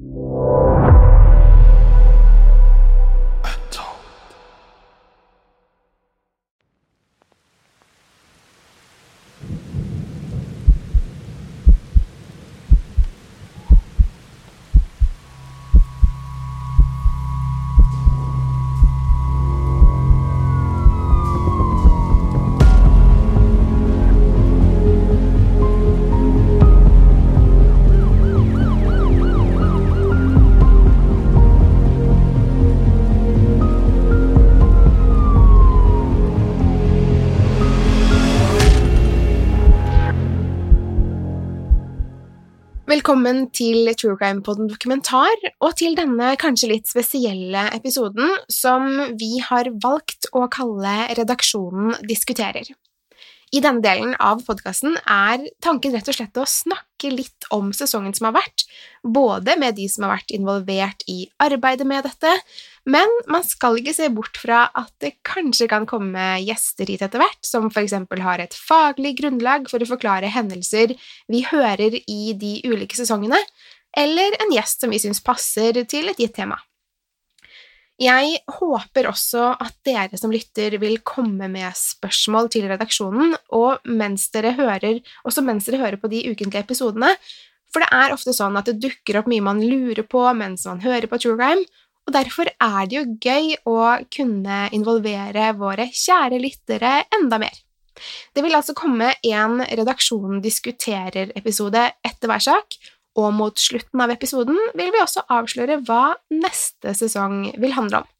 you. Velkommen til True Crime Podden dokumentar, og til denne kanskje litt spesielle episoden som vi har valgt å kalle Redaksjonen diskuterer. I denne delen av podkasten er tanken rett og slett å snakke litt om sesongen som har vært, både med de som har vært involvert i arbeidet med dette, men man skal ikke se bort fra at det kanskje kan komme gjester hit etter hvert, som eksempel har et faglig grunnlag for å forklare hendelser vi hører i de ulike sesongene, eller en gjest som vi syns passer til et gitt tema. Jeg håper også at dere som lytter vil komme med spørsmål til redaksjonen, og mens dere hører, også mens dere hører på de ukentlige episodene, for det er ofte sånn at det dukker opp mye man lurer på mens man hører på True Crime, og derfor er det jo gøy å kunne involvere våre kjære lyttere enda mer. Det vil altså komme en Redaksjonen diskuterer-episode etter hver sak, og mot slutten av episoden vil vi også avsløre hva neste sesong vil handle om.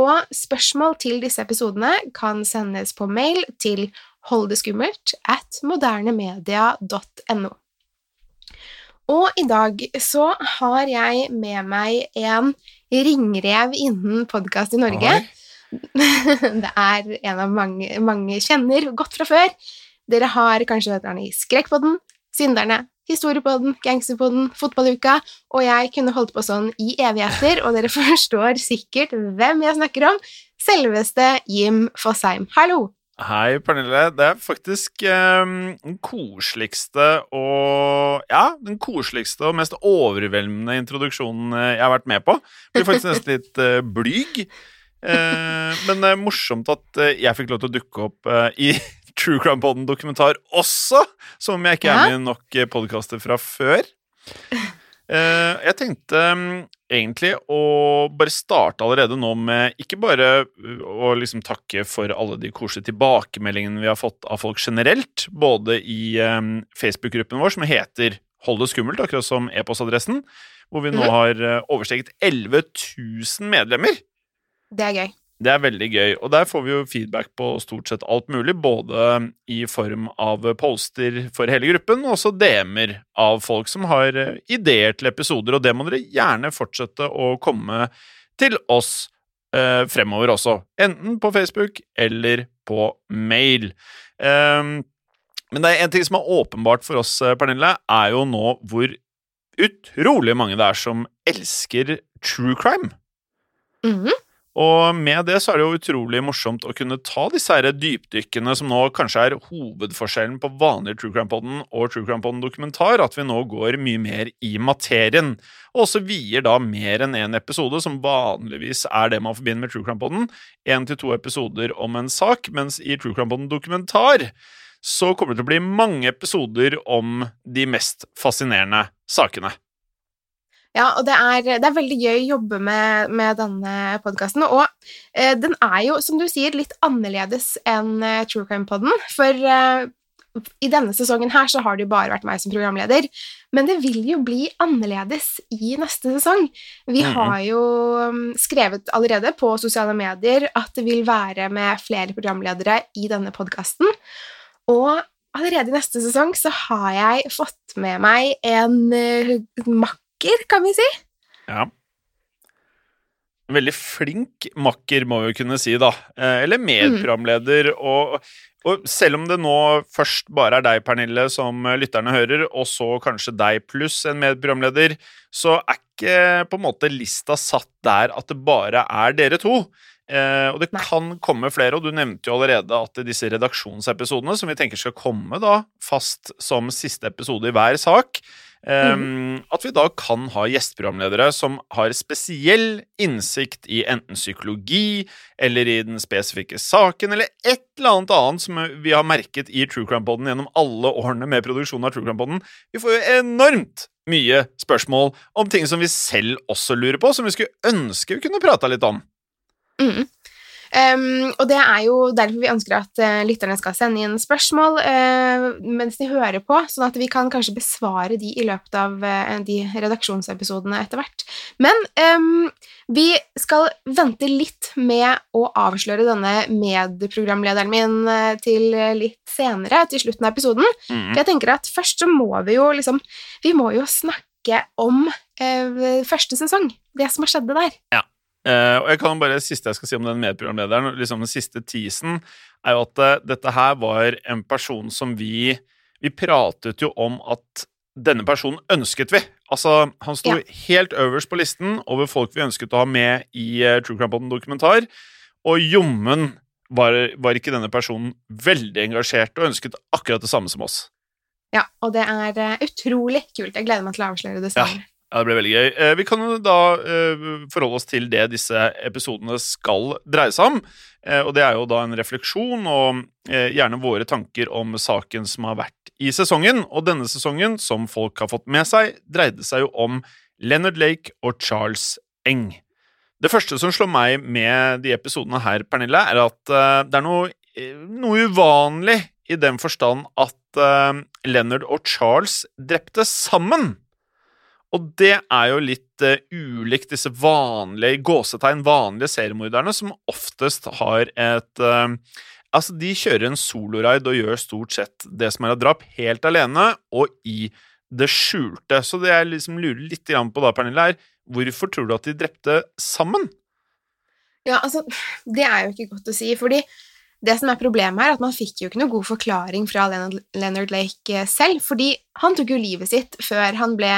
Og spørsmål til disse episodene kan sendes på mail til holdeskummelt at modernemedia.no. Og i dag så har jeg med meg en ringrev innen podkast i Norge. Det er en av mange, mange kjenner godt fra før. Dere har kanskje hørt han i Skrekkpodden, Synderne, Historiepodden, Gangsterpodden, Fotballuka, og jeg kunne holdt på sånn i evigheter, og dere forstår sikkert hvem jeg snakker om. Selveste Jim Fosheim. Hallo! Hei, Pernille. Det er faktisk um, den koseligste og Ja, den koseligste og mest overveldende introduksjonen eh, jeg har vært med på. Blir faktisk nesten litt uh, blyg. Uh, men det er morsomt at uh, jeg fikk lov til å dukke opp i True Crime Podden dokumentar også, som om jeg ikke er med i nok podkaster fra før. Jeg tenkte um, egentlig å bare starte allerede nå med ikke bare å liksom takke for alle de koselige tilbakemeldingene vi har fått av folk generelt, både i um, Facebook-gruppen vår som heter Hold det skummelt, akkurat som e-postadressen, hvor vi nå har uh, oversteget 11 000 medlemmer. Det er gøy. Det er veldig gøy, og der får vi jo feedback på stort sett alt mulig, både i form av poster for hele gruppen, og også DM-er av folk som har ideer til episoder, og det må dere gjerne fortsette å komme til oss eh, fremover også, enten på Facebook eller på mail. Eh, Men det er en ting som er åpenbart for oss, Pernille, er jo nå hvor utrolig mange det er som elsker true crime. Mhm. Og med det så er det jo utrolig morsomt å kunne ta disse her dypdykkene som nå kanskje er hovedforskjellen på vanlig True Crime-podden og True Crime-podden dokumentar, at vi nå går mye mer i materien. Og også vier da mer enn én episode, som vanligvis er det man forbinder med True Crime-podden. Én til to episoder om en sak, mens i True Crime-podden dokumentar så kommer det til å bli mange episoder om de mest fascinerende sakene. Ja, og det er, det er veldig gøy å jobbe med, med denne podkasten. Og eh, den er jo, som du sier, litt annerledes enn eh, True Crime-podden. For eh, i denne sesongen her så har det jo bare vært meg som programleder. Men det vil jo bli annerledes i neste sesong. Vi har jo mm, skrevet allerede på sosiale medier at det vil være med flere programledere i denne podkasten. Og allerede i neste sesong så har jeg fått med meg en eh, makker, kan vi si. Ja. Veldig flink makker, må vi jo kunne si, da. Eh, Eller medprogramleder. Og, og selv om det nå først bare er deg, Pernille, som lytterne hører, og så kanskje deg pluss en medprogramleder, så er ikke på en måte lista satt der at det bare er dere to. Eh, og det kan komme flere, og du nevnte jo allerede at disse redaksjonsepisodene, som vi tenker skal komme da fast som siste episode i hver sak, Um, At vi da kan ha gjesteprogramledere som har spesiell innsikt i enten psykologi eller i den spesifikke saken, eller et eller annet annet som vi har merket i True Crime-poden gjennom alle årene med produksjonen av True Crime-poden. Vi får jo enormt mye spørsmål om ting som vi selv også lurer på, som vi skulle ønske vi kunne prata litt om. Mm. Um, og det er jo derfor vi ønsker at uh, lytterne skal sende inn spørsmål uh, mens de hører på, sånn at vi kan kanskje besvare de i løpet av uh, de redaksjonsepisodene etter hvert. Men um, vi skal vente litt med å avsløre denne medprogramlederen min til litt senere, til slutten av episoden. Mm. For jeg tenker at først så må vi jo liksom Vi må jo snakke om første sesong, det som har skjedd der. Eh, og jeg kan bare, siste jeg skal si om den medprogramlederen, liksom den siste teasen, er jo at uh, dette her var en person som vi Vi pratet jo om at denne personen ønsket vi. Altså, Han sto Ja. helt øverst på listen over folk vi ønsket å ha med i uh, True Crime Podden dokumentar. Og jommen var, var ikke denne personen veldig engasjert og ønsket akkurat det samme som oss. Ja, og det er utrolig kult. Jeg gleder meg til å avsløre det senere. Ja, det ble veldig gøy. Eh, Vi kan da eh, forholde oss til det disse episodene skal dreie seg om. Eh, og det er jo da en refleksjon og gjerne våre tanker om saken som har vært i sesongen. Og denne sesongen, som folk har fått med seg, dreide seg jo om Leonard Lake og Charles Eng. Det første som slår meg med de episodene her, Pernille, er at det er noe, noe uvanlig i den forstand at Leonard og Charles drepte sammen. Og det er jo litt uh, ulikt disse vanlige gåsetegn vanlige seriemorderne, som oftest har et uh, Altså, de kjører en soloraid og gjør stort sett det som er av drap, helt alene og i det skjulte. Så det jeg liksom lurer litt på da, Pernille, er hvorfor tror du at de drepte sammen? Ja, altså, det er jo ikke godt å si, fordi det som er problemet er at man fikk jo ikke noe god forklaring fra Leonard, Lake eh, selv, fordi han tok jo livet sitt før han ble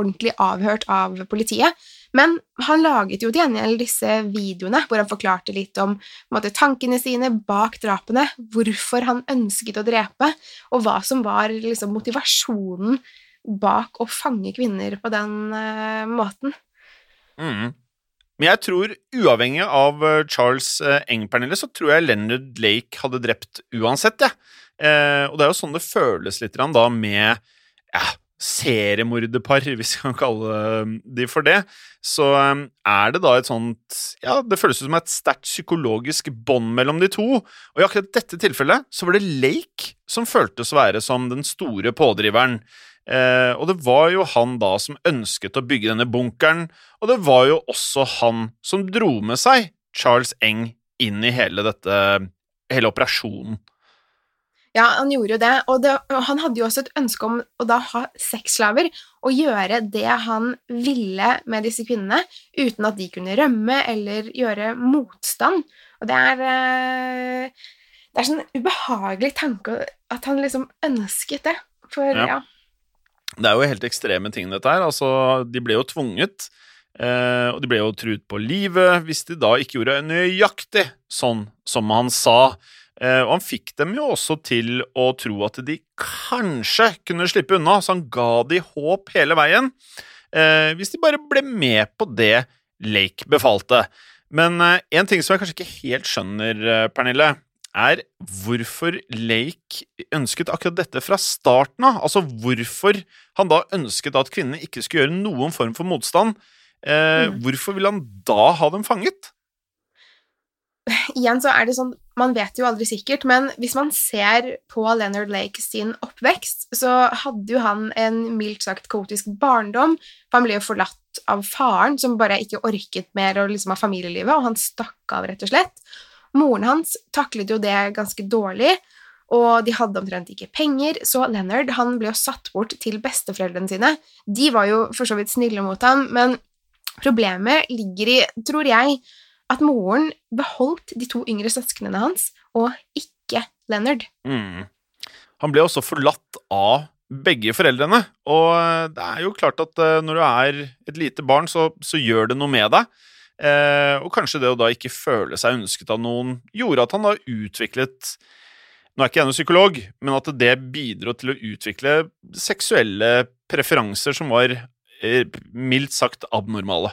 ordentlig avhørt av politiet. Men han laget jo til gjengjeld disse videoene hvor han forklarte litt om måte, tankene sine bak drapene, hvorfor han ønsket å drepe, og hva som var liksom, motivasjonen bak å fange kvinner på den uh, måten. Mm. Men jeg tror, uavhengig av eh, Charles eh, Eng, Pernille, så tror jeg Leonard Lake hadde drept uansett, jeg. Eh, og det er jo sånn det føles litt da med ja, seriemorderpar, hvis vi kan kalle de for det. Så eh, er det da et sånt Ja, det føles ut som et sterkt psykologisk bånd mellom de to. Og i akkurat dette tilfellet så var det Lake som føltes å være som den store pådriveren. Eh, og det var jo han da som ønsket å bygge denne bunkeren, og det var jo også han som dro med seg Charles Eng inn i hele dette hele operasjonen. Ja, han gjorde jo det, og, det, og han hadde jo også et ønske om å da ha sexslaver og gjøre det han ville med disse kvinnene, uten at de kunne rømme eller gjøre motstand. Og det er eh, Det er sånn ubehagelig tanke at han liksom ønsket det. For Ja. ja. Det er jo helt ekstreme ting, dette her. Altså, de ble jo tvunget, eh, og de ble jo truet på livet hvis de da ikke gjorde nøyaktig sånn som han sa. Eh, og han fikk dem jo også til å tro at de kanskje kunne slippe unna, så han ga de håp hele veien. Eh, hvis de bare ble med på det Lake befalte. Men eh, en ting som jeg kanskje ikke helt skjønner, Pernille, er hvorfor Lake ønsket akkurat dette fra starten av. Altså hvorfor han da ønsket at kvinnene ikke skulle gjøre noen form for motstand. Eh, Hvorfor ville han da ha dem fanget? Igjen så er det sånn, man vet jo aldri sikkert, men hvis man ser på Leonard Lake sin oppvekst, så hadde jo han en mildt sagt kaotisk barndom, for han ble jo forlatt av faren, som bare ikke orket mer å liksom ha familielivet, og han stakk av, rett og slett. Moren hans taklet jo det ganske dårlig, og de hadde omtrent ikke penger, så Leonard han ble jo satt bort til besteforeldrene sine. De var jo for så vidt snille mot ham, men problemet ligger i, tror jeg, at moren beholdt de to yngre søsknene hans, og ikke Leonard. Mm. Han ble også forlatt av begge foreldrene, og det er jo klart at eh, når du er et lite barn, så, så gjør det noe med deg. Eh, og kanskje det å da ikke føle seg ønsket av noen gjorde at han da utviklet Nå er ikke jeg noen psykolog, men at det bidro til å utvikle seksuelle preferanser som var eh, mildt sagt abnormale.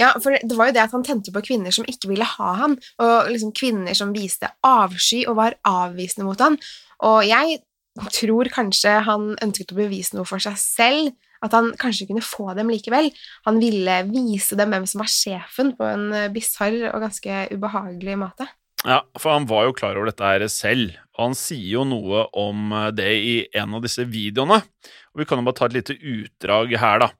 Ja, for det var jo det at han tente på kvinner som ikke ville ha ham, og liksom kvinner som viste avsky og var avvisende mot ham. Og jeg tror kanskje han ønsket å bevise noe for seg selv, at han kanskje kunne få dem likevel. Han ville vise dem hvem som var sjefen, på en eh, bisarr og ganske ubehagelig måte. Ja, for han var jo klar over dette her selv, og han sier jo noe om eh, det i en av disse videoene. Og vi kan jo bare ta et lite utdrag her, da.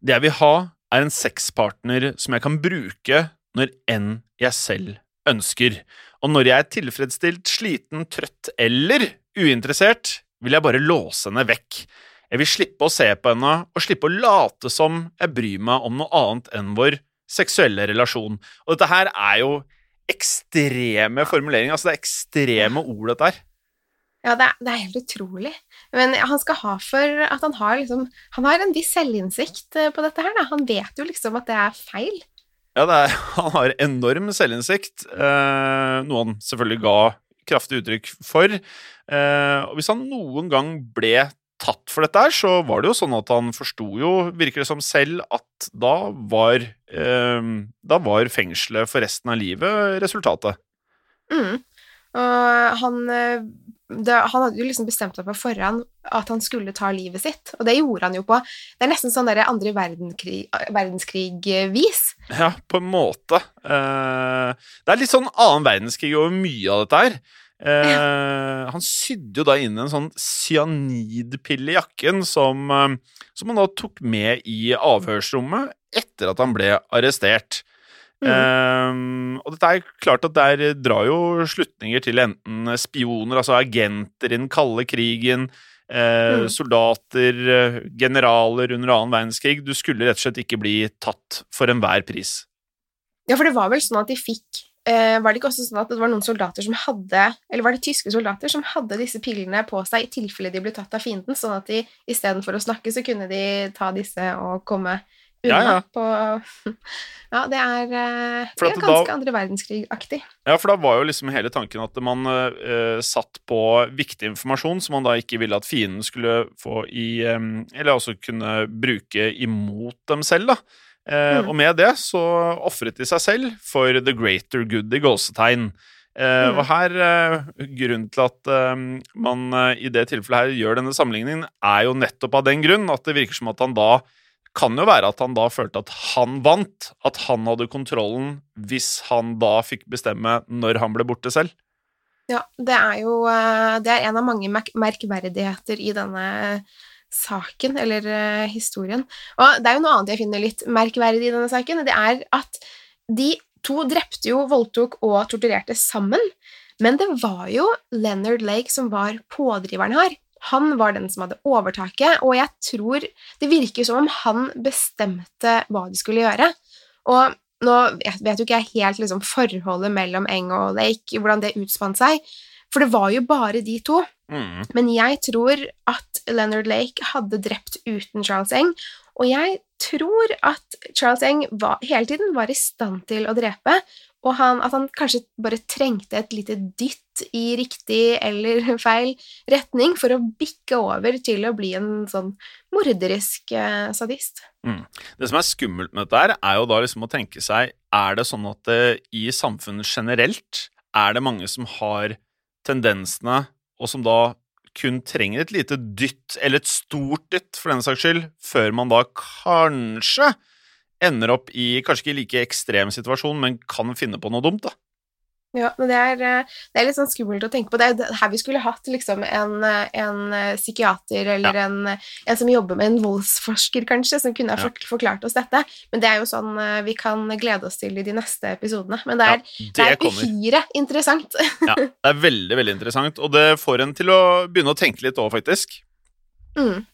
Det jeg vil ha, er en sexpartner som jeg kan bruke når enn jeg selv ønsker. Og når jeg er tilfredsstilt, sliten, trøtt eller uinteressert, vil jeg bare låse henne vekk. Jeg vil slippe å se på henne, og slippe å late som jeg bryr meg om noe annet enn vår seksuelle relasjon. Og dette her er jo ekstreme formuleringer. Altså, det er ekstreme ord, dette her. Ja, det er, det er helt utrolig. Men han skal ha for at han har liksom Han har en viss selvinnsikt eh, på dette her, da. Han vet jo liksom at det er feil. Ja, det er, han har enorm selvinnsikt, eh, noe han selvfølgelig ga kraftig uttrykk for. Eh, og hvis han noen gang ble tatt for dette her, så var det jo sånn at han forsto jo, virker det som selv, at da var eh, Da var fengselet for resten av livet resultatet. Mm. Og han, eh, det, han hadde jo liksom bestemt seg på forhånd at han skulle ta livet sitt, og det gjorde han jo på Det er nesten sånn der andre verdenskrig- verdenskrig-vis. Ja, på en måte. Eh, det er litt sånn annen verdenskrig over mye av dette her. Eh, Han sydde jo da inn en sånn cyanidpille i jakken som, eh, som han da tok med i avhørsrommet etter at han ble arrestert. Eh, og dette er klart at der drar jo slutninger til enten spioner, altså agenter i den kalde krigen, eh, Mm. soldater, eh, generaler under annen verdenskrig. Du skulle rett og slett ikke bli tatt for enhver pris. Ja, for det var vel sånn at de fikk eh, Var det ikke også sånn at det var noen soldater som hadde Eller var det tyske soldater som hadde disse pillene på seg i tilfelle de ble tatt av fienden, sånn at de istedenfor å snakke, så kunne de ta disse og komme Ja, ja. på Ja, det er, eh, det er ganske da- andre verdenskrig-aktig. Ja, for da var jo liksom hele tanken at man uh, satt på viktig informasjon som man da ikke ville at fienden skulle få i um, Eller også kunne bruke imot dem selv, da. Uh, Mm. Og med det så ofret de seg selv for the greater good i gåsetegn. Uh, Mm. Og her, uh, grunnen til at man i det tilfellet her gjør denne sammenligningen, er jo nettopp av den grunn at det virker som at han da kan jo være at han da følte at han vant, at han hadde kontrollen hvis han da fikk bestemme når han ble borte selv. Ja, det er jo eh, Det er en av mange merk merkverdigheter i denne saken, eller eh, historien. Og det er jo noe annet jeg finner litt merkverdig i denne saken. Det er at de to drepte jo, voldtok og torturerte sammen. Men det var jo Leonard Lake som var pådriveren her. Han var den som hadde overtaket, og jeg tror det virker som om han bestemte hva de skulle gjøre. Og Nå vet jo ikke jeg helt liksom, forholdet mellom Eng og Lake, hvordan det utspant seg, for det var jo bare de to. Mm. Men jeg tror at Leonard Lake hadde drept uten Charles Eng, og jeg tror at Charles Eng var, hele tiden var i stand til å drepe, og han, at han kanskje bare trengte et lite dytt i riktig eller feil retning for å bikke over til å bli en sånn morderisk sadist. sadist. Det som er skummelt med dette, her, er jo da liksom å tenke seg Er det sånn at det, i samfunnet generelt er det mange som har tendensene, og som da kun trenger et lite dytt, eller et stort dytt for den saks skyld, før man da kanskje ender opp i kanskje ikke like ekstrem situasjon, men kan finne på noe dumt, da. Ja, men det er, eh, det er litt sånn skummelt å tenke på. Det er her vi skulle hatt liksom en, eh, en eh, psykiater eller en, en som jobber med en voldsforsker, kanskje, som kunne ha Ja. forklart oss dette. Men det er jo sånn vi kan glede oss til i de neste episodene. Men det er, Ja, det er uhyre interessant. Ja, det er veldig, veldig interessant, og det får en til å begynne å tenke litt òg, faktisk. Mm.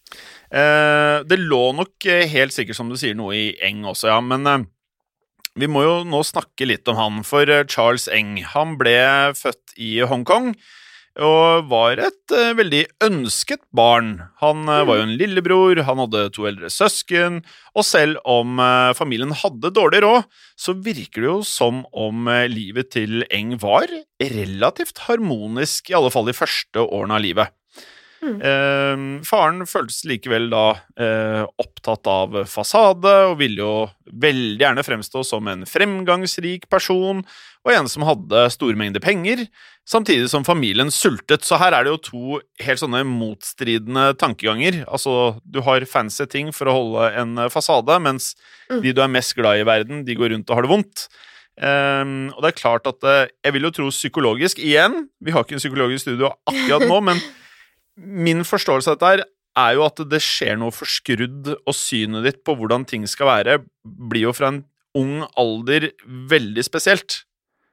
Eh, det lå nok eh, helt sikkert, som du sier, noe i Eng også, ja, men eh, vi må jo nå snakke litt om han, for Charles Eng han ble født i Hongkong og var et veldig ønsket barn. Han var jo en lillebror, han hadde to eldre søsken, og selv om familien hadde dårlig råd, så virker det jo som om livet til Eng var relativt harmonisk, i alle fall de første årene av livet. Eh, faren føltes likevel da eh, opptatt av fasade og ville jo veldig gjerne fremstå som en fremgangsrik person og en som hadde store mengder penger, samtidig som familien sultet. Så her er det jo to helt sånne motstridende tankeganger. Altså, du har fancy ting for å holde en fasade, mens de du er mest glad i i verden, de går rundt og har det vondt. Um, og det er klart at eh, Jeg vil jo tro psykologisk igjen Vi har ikke en psykologisk studio akkurat nå, men min forståelse av dette er jo at det skjer noe forskrudd, og synet ditt på hvordan ting skal være, blir jo fra en ung alder veldig spesielt.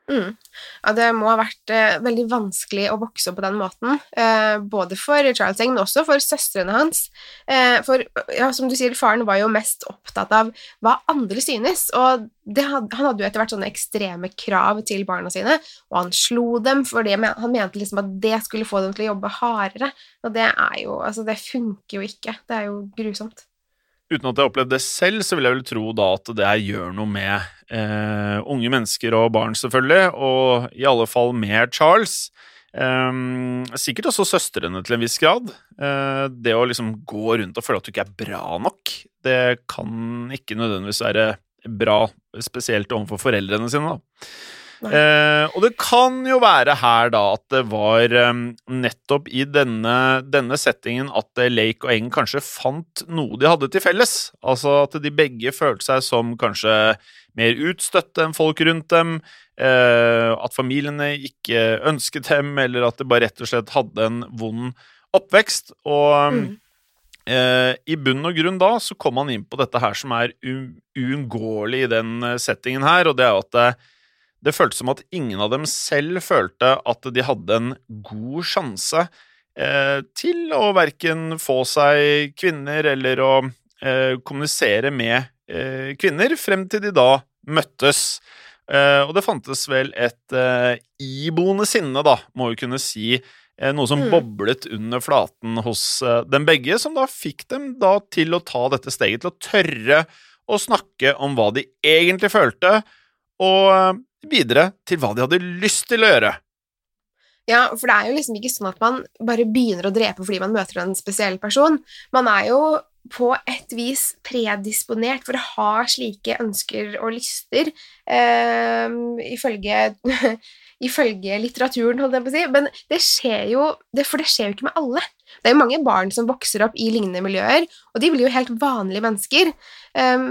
Mm. Ja, det må ha vært eh, veldig vanskelig å vokse opp på den måten, eh, både for Charles Eng, men også for søstrene hans. Eh, for, ja, som du sier, faren var jo mest opptatt av hva andre synes, og had, han hadde jo etter hvert sånne ekstreme krav til barna sine, og han slo dem, fordi han mente liksom at det skulle få dem til å jobbe hardere, og det er jo, altså det funker jo ikke, det er jo grusomt. Uten at jeg har opplevd det selv, så vil jeg vel tro da at det her gjør noe med eh, unge mennesker og barn, selvfølgelig, og i alle fall mer Charles. Ehm, sikkert også søstrene til en viss grad. Eh, det å liksom gå rundt og føle at du ikke er bra nok, det kan ikke nødvendigvis være bra, spesielt overfor foreldrene sine, da. Eh, og det kan jo være her da at det var eh, nettopp i denne, denne settingen at Lake og Eng kanskje fant noe de hadde til felles. Altså at de begge følte seg som kanskje mer utstøtte enn folk rundt dem. Eh, at familiene ikke ønsket dem, eller at de bare rett og slett hadde en vond oppvekst. Og eh, i bunn og grunn da så kom han inn på dette her som er uunngåelig i den eh, settingen her, og det er at det, det føltes som at ingen av dem selv følte at de hadde en god sjanse eh, til å verken få seg kvinner eller å eh, kommunisere med eh, kvinner, frem til de da møttes. Eh, og det fantes vel et eh, iboende sinne, da, må vi kunne si, eh, noe som Mm. boblet under flaten hos dem begge, som da fikk dem da til å ta dette steget, til å tørre å snakke om hva de egentlig følte, og videre til hva de hadde lyst til å gjøre. Ja, for det er jo liksom ikke sånn at man bare begynner å drepe fordi man møter en spesiell person. Man er jo på et vis predisponert for å ha slike ønsker og lyster, eh, ifølge, ifølge litteraturen, holdt jeg på å si. Men det skjer jo det, For det skjer jo ikke med alle. Det er jo mange barn som vokser opp i lignende miljøer, og de blir jo helt vanlige mennesker. Eh,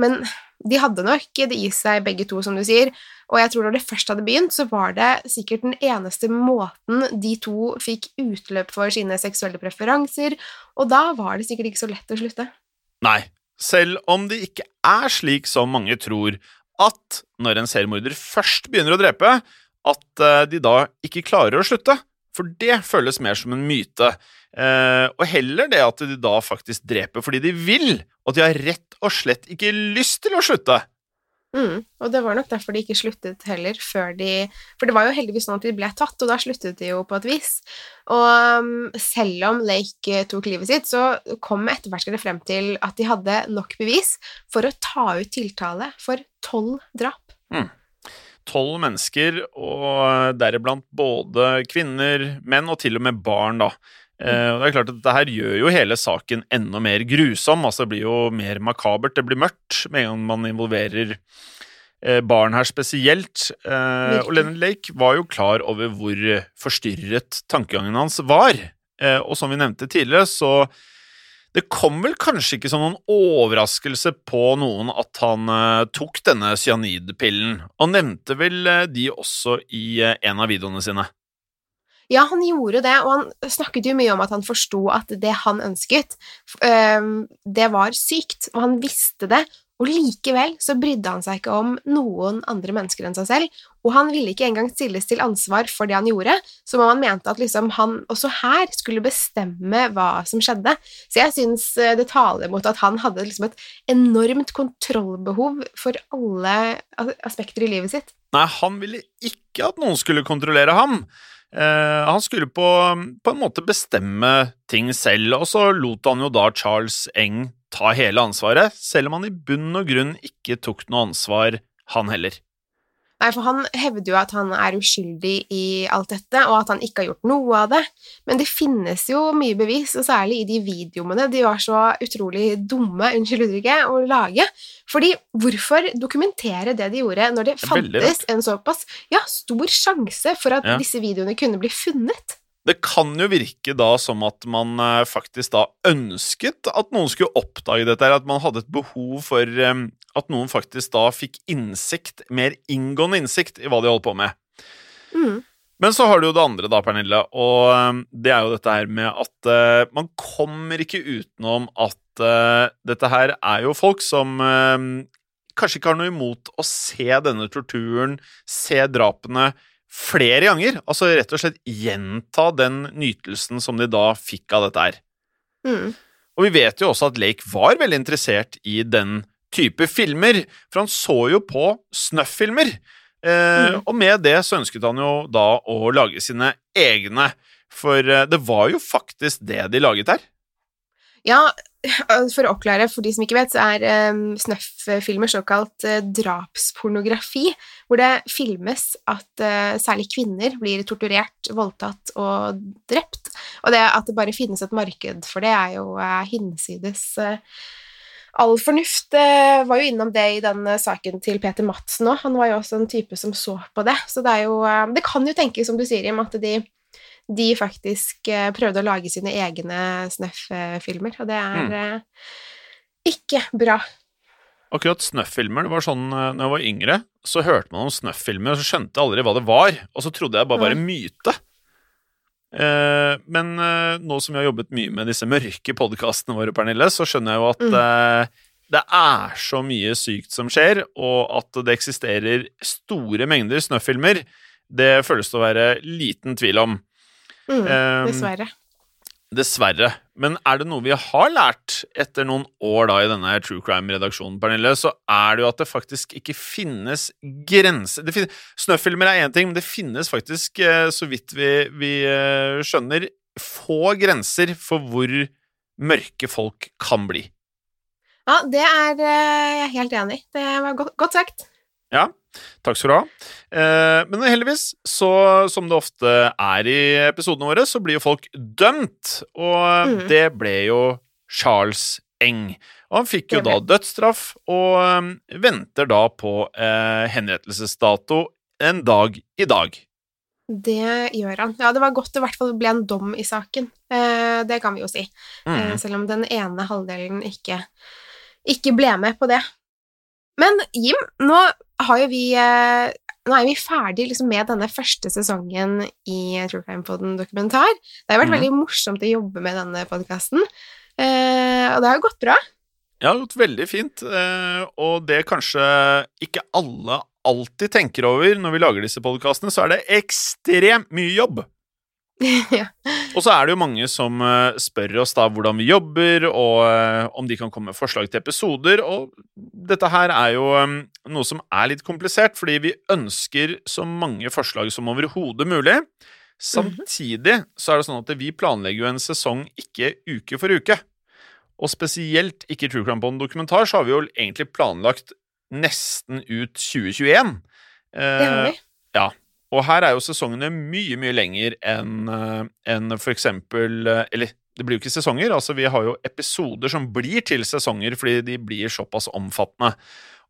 men de hadde nok det i seg, begge to, som du sier. Og jeg tror når det først hadde begynt, så var det sikkert den eneste måten de to fikk utløp for sine seksuelle preferanser, og da var det sikkert ikke så lett å slutte. Nei, selv om det ikke er slik som mange tror, at når en seriemorder først begynner å drepe, at eh, de da ikke klarer å slutte. For det føles mer som en myte. Eh, og heller det at de da faktisk dreper fordi de vil, og at de har rett og slett ikke lyst til å slutte. Mm. Og det var nok derfor de ikke sluttet heller før de For det var jo heldigvis sånn at de ble tatt, og da sluttet de jo på et vis. Og um, selv om Lake eh, tok livet sitt, så kom etterforskere frem til at de hadde nok bevis for å ta ut tiltale for tolv drap. Tolv mennesker, og deriblant både kvinner, menn og til og med barn, da. Eh, og det er klart at Dette her gjør jo hele saken enda mer grusom. altså Det blir jo mer makabert, det blir mørkt med en gang man involverer eh, barn her spesielt. Virkelig. og Lennon Lake var jo klar over hvor forstyrret tankegangen hans var. Eh, og som vi nevnte tidligere, så det kom vel kanskje ikke som noen overraskelse på noen at han eh, tok denne cyanidpillen, og nevnte vel eh, de også i eh, en av videoene sine. Ja, han gjorde det, og han snakket jo mye om at han forsto at det han ønsket, det var sykt, og han visste det, og likevel så brydde han seg ikke om noen andre mennesker enn seg selv, og han ville ikke engang stilles til ansvar for det han gjorde, som om han mente at liksom han også her skulle bestemme hva som skjedde. Så jeg syns eh, det taler mot at han hadde liksom et enormt kontrollbehov for alle aspekter i livet sitt. Nei, han ville ikke at noen skulle kontrollere ham. Eh, han skulle på, på en måte bestemme ting selv, og så lot han jo da Charles Eng ta hele ansvaret, selv om han i bunn og grunn ikke tok noe ansvar, han heller. Nei, for han hevder jo at han er uskyldig i alt dette, og at han ikke har gjort noe av det. Men det finnes jo mye bevis, og særlig i de videoene. De var så utrolig dumme, unnskyld uttrykket, å lage. Fordi hvorfor dokumentere det de gjorde, når det Det fantes en såpass ja, stor sjanse for at Ja. disse videoene kunne bli funnet? Det kan jo virke da som at man eh, faktisk da ønsket at noen skulle oppdage dette, at man hadde et behov for eh, at noen faktisk da fikk innsikt, mer inngående innsikt i hva de holdt på med. Mm. Men så har du jo det andre da, Pernille, og eh, det er jo dette her med at uh, man kommer ikke utenom at uh, dette her er jo folk som uh, kanskje ikke har noe imot å se denne torturen, se drapene flere ganger. Altså rett og slett gjenta den nytelsen som de da fikk av dette her. Mm. Og vi vet jo også at Lake var veldig interessert i den type filmer, for han så jo på snøff-filmer. Eh, Og med det så ønsket han jo da å lage sine egne, for eh, det var jo faktisk det de laget her. Ja, for å oppklare for de som ikke vet, så er um, snøff-filmer såkalt uh, drapspornografi, hvor det filmes at uh, særlig kvinner blir torturert, voldtatt og drept. Og det at det bare finnes et marked for det, er jo uh, hinsides eh, all fornuft. eh, var jo innom det i den saken til Peter Madsen òg. Han var jo også en type som så på det. Så det jo eh, Det kan jo tenkes, som du sier, Jim, at de de faktisk eh, prøvde å lage sine egne Snøff-filmer, og det er Mm. ikke bra. Akkurat Snøff-filmer det var sånn når jeg var yngre, så hørte man om Snøff-filmer, og så skjønte jeg aldri hva det var, og så trodde jeg bare var en myte. Eh, men eh, nå som vi har jobbet mye med disse mørke podkastene våre, Pernille, så skjønner jeg jo at mm. det er så mye sykt som skjer, og at det eksisterer store mengder snuff-filmer, det føles det å være liten tvil om. Mm, Um, dessverre. Dessverre. Men er det noe vi har lært etter noen år da i denne True Crime-redaksjonen, Pernille, så er det jo at det faktisk ikke finnes grenser det finnes, Snuff-filmer er én ting, men det finnes faktisk, eh, så vidt vi, vi eh, skjønner, få grenser for hvor mørke folk kan bli. Ja, det er eh, jeg er helt enig i. Det var godt, godt sagt. Ja, takk skal du ha. Eh, men heldigvis, så som det ofte er i episodene våre, så blir jo folk dømt, og mm. det ble jo Charles Eng. Og han fikk jo da dødsstraff, og eh, venter da på eh, henrettelsesdato en dag i dag. Det gjør han. Ja, det var godt det i hvert fall ble en dom i saken. Eh, det kan vi jo si. Eh, Mhm. selv om den ene halvdelen ikke, ikke ble med på det. Men Jim, nå har jo vi eh, Nå er vi ferdig liksom, med denne første sesongen i True Crime Poden dokumentar. Det har vært mm. veldig morsomt å jobbe med denne podkasten, eh, og det har jo gått bra. Ja, det har gått veldig fint, eh, og det kanskje ikke alle alltid tenker over når vi lager disse podkastene, så er det ekstremt mye jobb. ja. Og så er det jo mange som eh, spør oss da hvordan vi jobber, og eh, om de kan komme med forslag til episoder. Og dette her er jo eh, noe som er litt komplisert, fordi vi ønsker så mange forslag som overhodet mulig. Samtidig så er det sånn at vi planlegger jo en sesong ikke uke for uke. Og spesielt ikke True Crime Bond dokumentar, så har vi jo egentlig planlagt nesten ut 2021. Det har vi. Eh, Ja. Og her er jo sesongene mye, mye lenger enn en for eksempel eh, Eller det blir jo ikke sesonger, altså vi har jo episoder som blir til sesonger fordi de blir såpass omfattende.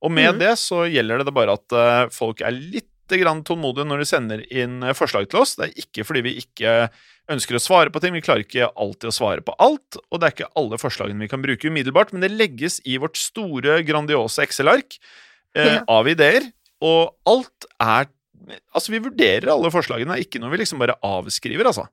Og med mm. det så gjelder det bare at eh, folk er litt grann tålmodige når de sender inn eh, forslag til oss. Det er ikke fordi vi ikke ønsker å svare på ting, vi klarer ikke alltid å svare på alt, og det er ikke alle forslagene vi kan bruke umiddelbart, men det legges i vårt store, grandiose Excel-ark eh, Ja. av ideer, og alt er Altså, vi vurderer alle forslagene, ikke noe vi liksom bare avskriver, altså.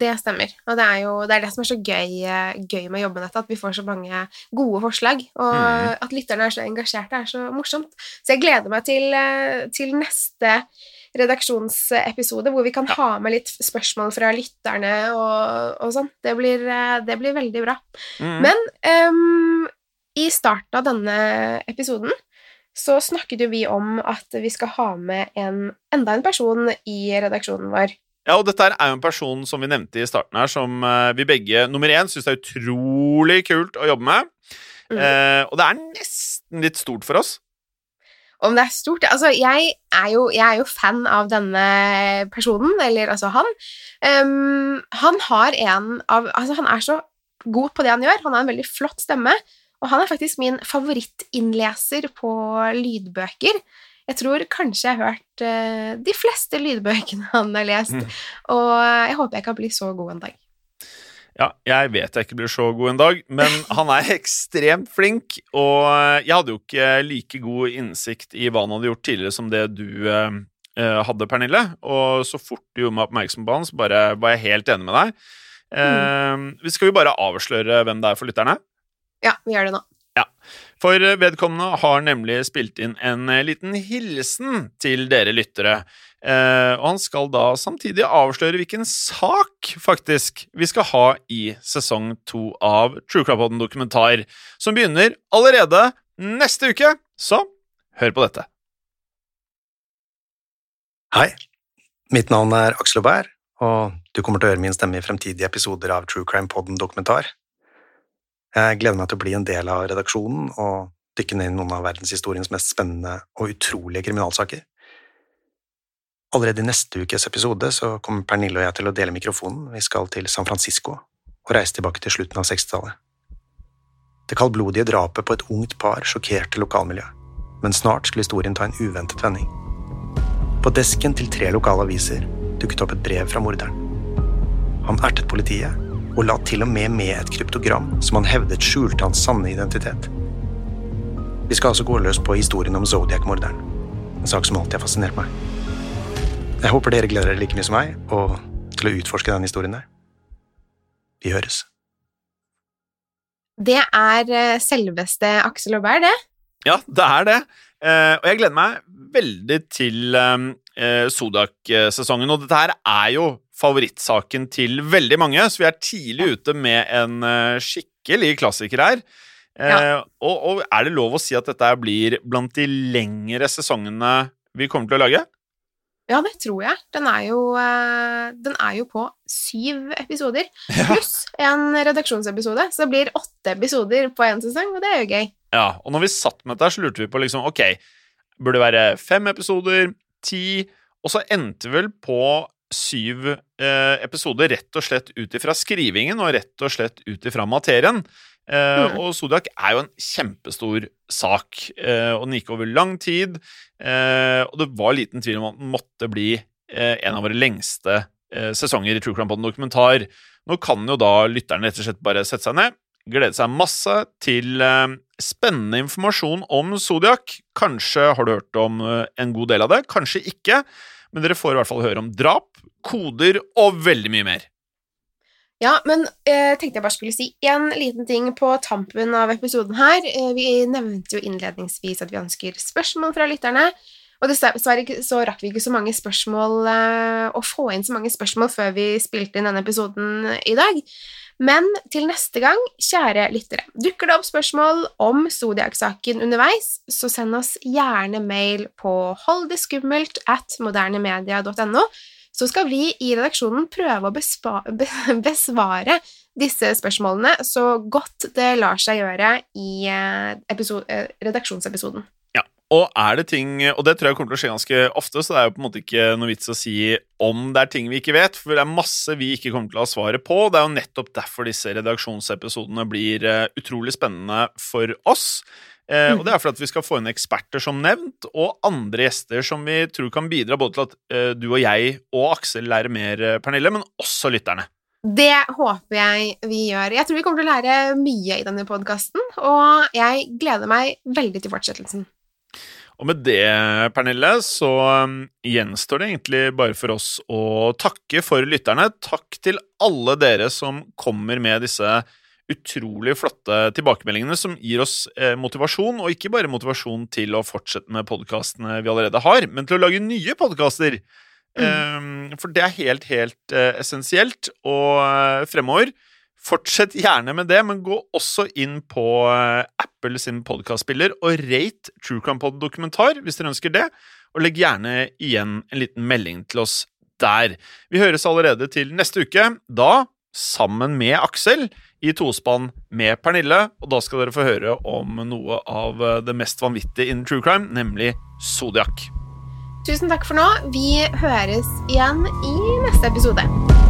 Det stemmer. Og det er jo det, er det som er så gøy, eh, gøy med å jobbe med dette, at vi får så mange gode forslag. Og mm. at lytterne er så engasjerte, er så morsomt. Så jeg gleder meg til, eh, til neste redaksjonsepisode, hvor vi kan ha med litt spørsmål fra lytterne og, og sånn. Det, eh, det blir veldig bra. Mm. Men um, i starten av denne episoden så snakket jo vi om at vi skal ha med en, enda en person i redaksjonen vår. Ja, og dette er jo en person som vi nevnte i starten her, som eh, vi begge nummer én syns er utrolig kult å jobbe med. Mm. Eh, og det er nesten litt stort for oss. Om det er stort Altså, jeg er jo, jeg er jo fan av denne personen, eller altså han. Um, han har en av Altså, han er så god på det han gjør. Han har en veldig flott stemme, og han er faktisk min favorittinnleser på lydbøker. Jeg tror kanskje jeg har hørt uh, de fleste lydbøkene han har lest, Mm. og jeg håper jeg kan bli så god en dag. Ja, jeg vet jeg ikke blir så god en dag, men han er ekstremt flink, og eh, jeg hadde jo ikke like god innsikt i hva han hadde gjort tidligere som det du eh, hadde, Pernille, og så fort du gjorde meg oppmerksom på han, så bare var jeg helt enig med deg. Vi skal vi bare avsløre hvem det er for lytterne. Ja, vi gjør det nå. Ja, For vedkommende har nemlig spilt inn en eh, liten hilsen til dere lyttere. Eh, og han skal da samtidig avsløre hvilken sak, faktisk, vi skal ha i sesong to av True Crime dokumentar, som begynner allerede neste uke. Så hør på dette. Hei, mitt navn er Aksel Aubert, og du kommer til å høre min stemme i fremtidige episoder av True Crime Podden dokumentar. Jeg gleder meg til å bli en del av redaksjonen og dykke ned i noen av verdenshistoriens mest spennende og utrolige kriminalsaker. Allerede i neste ukes episode så kommer Pernille og jeg til å dele mikrofonen. Vi skal til San Francisco og reise tilbake til slutten av 60-tallet. Det kaldblodige drapet på et ungt par sjokkerte lokalmiljøet, men snart skulle historien ta en uventet vending. På desken til tre lokale aviser dukket opp et brev fra morderen. Han ertet politiet, og la til og med med et kryptogram som han hevdet skjulte hans sanne identitet. Vi skal altså gå løs på historien om Zodiac-morderen, en sak som alltid har fascinert meg. Jeg håper dere gleder dere like mye som meg, og til å utforske den historien der. Vi høres. Det er eh, selveste Aksel Aubert, det. Ja, det er det. Eh, og jeg gleder meg veldig til eh, Sodak-sesongen. Og dette her er jo favorittsaken til veldig mange, så vi er tidlig ute med en eh, skikkelig klassiker her. Eh, og, og er det lov å si at dette blir blant de lengre sesongene vi kommer til å lage? Ja, det tror jeg. Den er jo, eh, den er jo på syv episoder, pluss en redaksjonsepisode. Så det blir åtte episoder på én sesong, og det er jo gøy. Ja, og når vi satt med dette, så lurte vi på liksom, ok, burde det være fem episoder, ti, og så endte vi vel på syv eh, episoder rett og slett ut ifra skrivingen og rett og slett ut ifra materien. Eh, Mm. Og Zodiac er jo en kjempestor sak, eh, og den gikk over lang tid. Eh, og det var liten tvil om at den måtte bli eh, en av våre lengste eh, sesonger i True Crime Podden dokumentar. Nå kan jo da lytterne rett og slett bare sette seg ned, glede seg masse til spennende informasjon om Zodiac. Kanskje har du hørt om en god del av det, kanskje ikke, men dere får i hvert fall høre om drap, koder og veldig mye mer. Ja, men eh, tenkte jeg bare skulle si en liten ting på tampen av episoden her. Eh, vi nevnte jo innledningsvis at vi ønsker spørsmål fra lytterne. Og dessverre så rakk vi ikke så mange spørsmål eh, å få inn så mange spørsmål før vi spilte inn denne episoden i dag. Men til neste gang, kjære lyttere, dukker det opp spørsmål om Zodiac-saken underveis, så send oss gjerne mail på holddeskummelt at modernemedia.no, så skal vi i redaksjonen prøve å besvare disse spørsmålene så godt det lar seg gjøre i eh, eh, redaksjonsepisoden. Og er det ting, og det tror jeg kommer til å skje ganske ofte, så det er jo på en måte ikke noe vits å si om det er ting vi ikke vet, for det er masse vi ikke kommer til å ha svaret på. Det er jo nettopp derfor disse redaksjonsepisodene blir eh, utrolig spennende for oss. Eh, og det er for at vi skal få inn eksperter, som nevnt, og andre gjester som vi tror kan bidra både til at eh, du og jeg og Aksel lærer mer, eh, Pernille, men også lytterne. Det håper jeg vi gjør. Jeg tror vi kommer til å lære mye i denne podkasten, og jeg gleder meg veldig til fortsettelsen. Og med det, Pernille, så um, gjenstår det egentlig bare for oss å takke for lytterne. Takk til alle dere som kommer med disse utrolig flotte tilbakemeldingene som gir oss eh, motivasjon, og ikke bare motivasjon til å fortsette med podkastene vi allerede har, men til å lage nye podkaster. Mm. Um, for det er helt, helt uh, essensielt. Og uh, fremover Fortsett gjerne med det, men gå også inn på uh, Apple sin podkastspiller og rate Truecampod dokumentar hvis dere ønsker det, og legg gjerne igjen en liten melding til oss der. Vi høres allerede til neste uke, da sammen med Aksel i tospann med Pernille, og da skal dere få høre om noe av det mest vanvittige innen true crime, nemlig Zodiac. Tusen takk for nå. Vi høres igjen i neste episode.